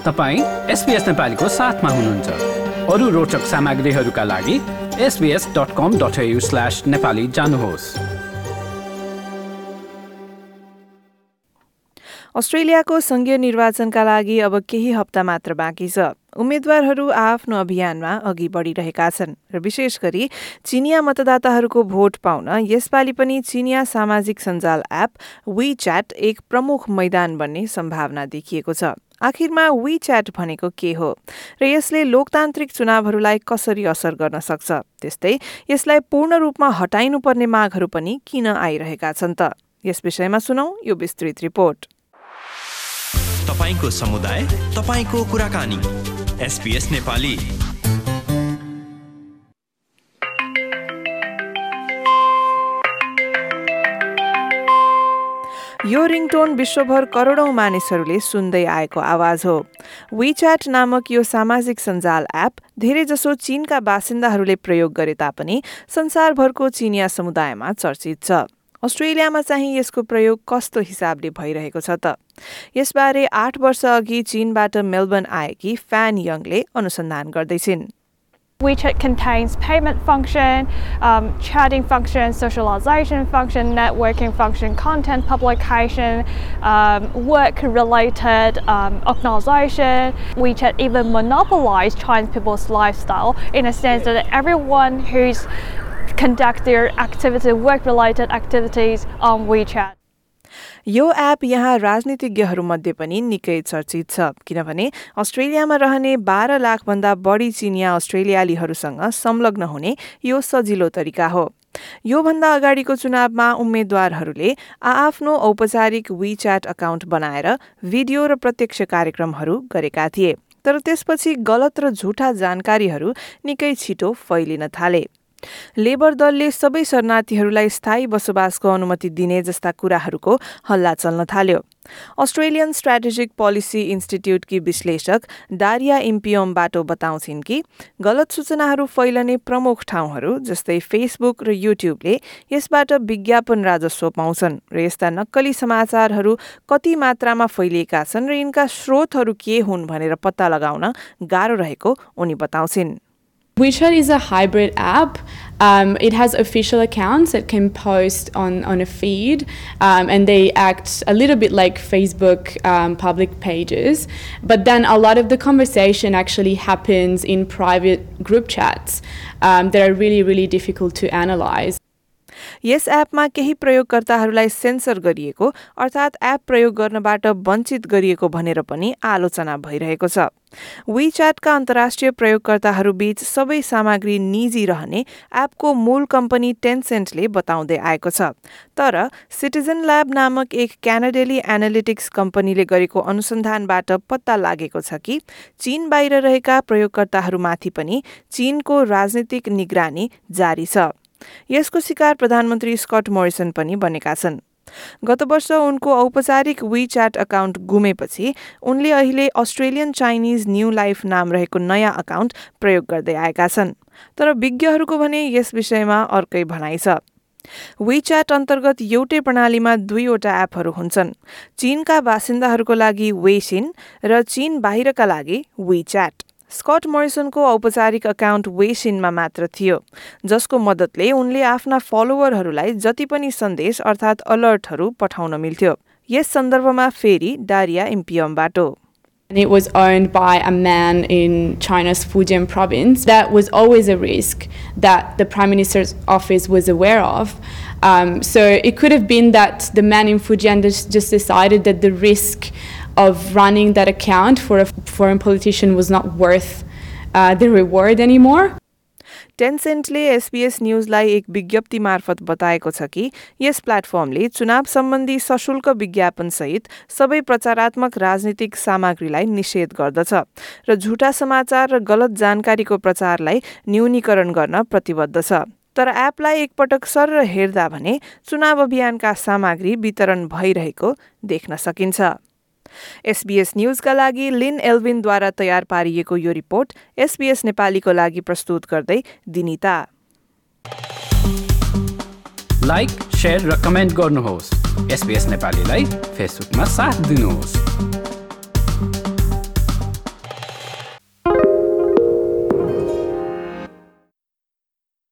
तपाईँ एसपिएस नेपालीको साथमा हुनुहुन्छ। अरू रोचक सामग्रीहरूका लागि SBS dot com dot slash Nepali जानुहोस्। अस्ट्रेलियाको संघीय निर्वाचनका लागि अब केही हप्ता मात्र बाँकी छ। उम्मेद्वारहरू आफ्नो अभियानमा अघि बढ़िरहेका छन् र विशेष गरी चिनिया मतदाताहरूको भोट पाउन यसपालि पनि चिनिया सामाजिक सञ्जाल एप वी च्याट एक प्रमुख मैदान बन्ने सम्भावना देखिएको छ। आखिरमा वी च्याट भनेको के हो? र यसले लोकतान्त्रिक चुनावहरूलाई कसरी असर गर्न सक्छ? त्यस्तै यसलाई पूर्ण रूपमा हटाइनुपर्ने मागहरू पनि किन आइरहेका छन् त? यस विषयमा सुनौ यो विस्तृत रिपोर्ट। तपाईँको समुदाय तपाईँको कुराकानी। एसपिएस नेपाली। यो रिङटोन विश्वभर करोडौं मानिसहरूले सुन्दै आएको आवाज हो। विच्याट नामक यो सामाजिक सञ्जाल एप धेरैजसो चीनका बासिन्दाहरूले प्रयोग गरे तापनि संसारभरको चिनिया समुदायमा चर्चित छ। अस्ट्रेलियामा चाहिँ यसको प्रयोग कस्तो हिसाबले भइरहेको छ त? यसबारे आठ वर्ष अघि चीनबाट मेलबर्न आएकी फ्यान यङले अनुसन्धान गर्दैछिन्। WeChat contains payment function, um, chatting function, socialization function, networking function, content publication, um, work-related um, organization. WeChat even monopolized Chinese people's lifestyle in a sense that everyone who's conduct their activity, work-related activities on WeChat. यो app यहाँ राजनीतिज्ञहरूमध्ये पनि निकै चर्चित छ किनभने अस्ट्रेलियामा रहने बाह्र लाखभन्दा बढी चिनिया अस्ट्रेलियालीहरूसँग संलग्न हुने यो सजिलो तरिका हो। योभन्दा अगाडिको चुनावमा उम्मेद्वारहरूले आआफ्नो औपचारिक विच्याट अकाउन्ट बनाएर भिडियो र प्रत्यक्ष कार्यक्रमहरू गरेका थिए तर त्यसपछि गलत र झुटा जानकारीहरू निकै छिटो फैलिन थाले। लेबर दलले सबै शरणार्थीहरूलाई स्थायी बसोबासको अनुमति दिने जस्ता कुराहरूको हल्ला चल्न थाल्यो। अस्ट्रेलियन स्ट्राटेजिक पोलिसी इन्स्टिट्युटकी विश्लेषक डारिया इम्पियोमबाट बताउँछिन् कि गलत सूचनाहरू फैलने प्रमुख ठाउँहरू जस्तै फेसबुक र युट्युबले यसबाट विज्ञापन राजस्व पाउँछन् र यस्ता नक्कली समाचारहरू कति मात्रामा फैलिएका छन् र यिनका स्रोतहरू के हुन् भनेर पत्ता लगाउन गाह्रो रहेको उनी बताउँछिन्। WeChat is a hybrid app. Um, it has official accounts that can post on, on a feed, um, and they act a little bit like Facebook um, public pages. But then a lot of the conversation actually happens in private group chats um, that are really, really difficult to analyze. यस एपमा केही प्रयोगकर्ताहरूलाई sensor गरिएको अर्थात् app प्रयोग गर्नबाट वञ्चित गरिएको भनेर पनि आलोचना भइरहेको छ। विच्याटका अन्तर्राष्ट्रिय प्रयोगकर्ताहरूबीच सबै सामग्री निजी रहने एपको मूल कम्पनी टेन्सेन्टले बताउँदै आएको छ। तर सिटिजन ल्याब नामक एक क्यानाडेली एनालिटिक्स कम्पनीले गरेको अनुसन्धानबाट पत्ता लागेको छ कि चीन बाहिर रहेका प्रयोगकर्ताहरूमाथि पनि चीनको राजनीतिक निगरानी जारी छ। यसको शिकार प्रधानमन्त्री स्कट मोरिसन पनि बनेका छन्। गत वर्ष उनको औपचारिक वी च्याट अकाउन्ट गुमेपछि उनले अहिले अस्ट्रेलियन चाइनिज न्यू लाइफ नाम रहेको नयाँ अकाउन्ट प्रयोग गर्दै आएका छन्। तर विज्ञहरूको भने यस विषयमा अर्कै भनाइ छ। च्याट अन्तर्गत एउटै प्रणालीमा दुईवटा एपहरू हुन्छन्। चीनका बासिन्दाहरूको लागि वेसिन र चीन बाहिरका लागि च्याट स्कट मोरिसनको औपचारिक अकाउन्ट वेसिनमा मात्र थियो जसको मद्दतले उनले आफ्ना फलोवरहरूलाई जति पनि सन्देश अर्थात् अलर्टहरू पठाउन मिल्थ्यो यस सन्दर्भमा फेरि डारिया इम्पियमबाट And it was owned by a man in China's Fujian province. That was always a risk that the Prime Minister's office was aware of. Um, so it could have been that the man in Fujian just, decided that the risk of running that account for a foreign politician was not worth uh, the reward anymore. टेन्सेन्टले SBS न्युजलाई एक विज्ञप्ति मार्फत बताएको छ कि यस प्लेटफर्मले चुनाव सम्बन्धी सशुल्क विज्ञापनसहित सबै प्रचारात्मक राजनीतिक सामग्रीलाई निषेध गर्दछ र झुटा समाचार र गलत जानकारीको प्रचारलाई न्यूनीकरण गर्न प्रतिबद्ध छ तर एपलाई एकपटक सर हेर्दा भने चुनाव अभियानका सामग्री वितरण भइरहेको देख्न सकिन्छ एसबीएस न्युजका लागि लिन एल्विनद्वारा तयार पारिएको यो रिपोर्ट एसबीएस नेपालीको लागि प्रस्तुत गर्दै दिनिता। लाइक र कमेन्ट गर्नुहोस्। एसबीएस नेपालीलाई फेसबुकमा साथ दिनुहोस्।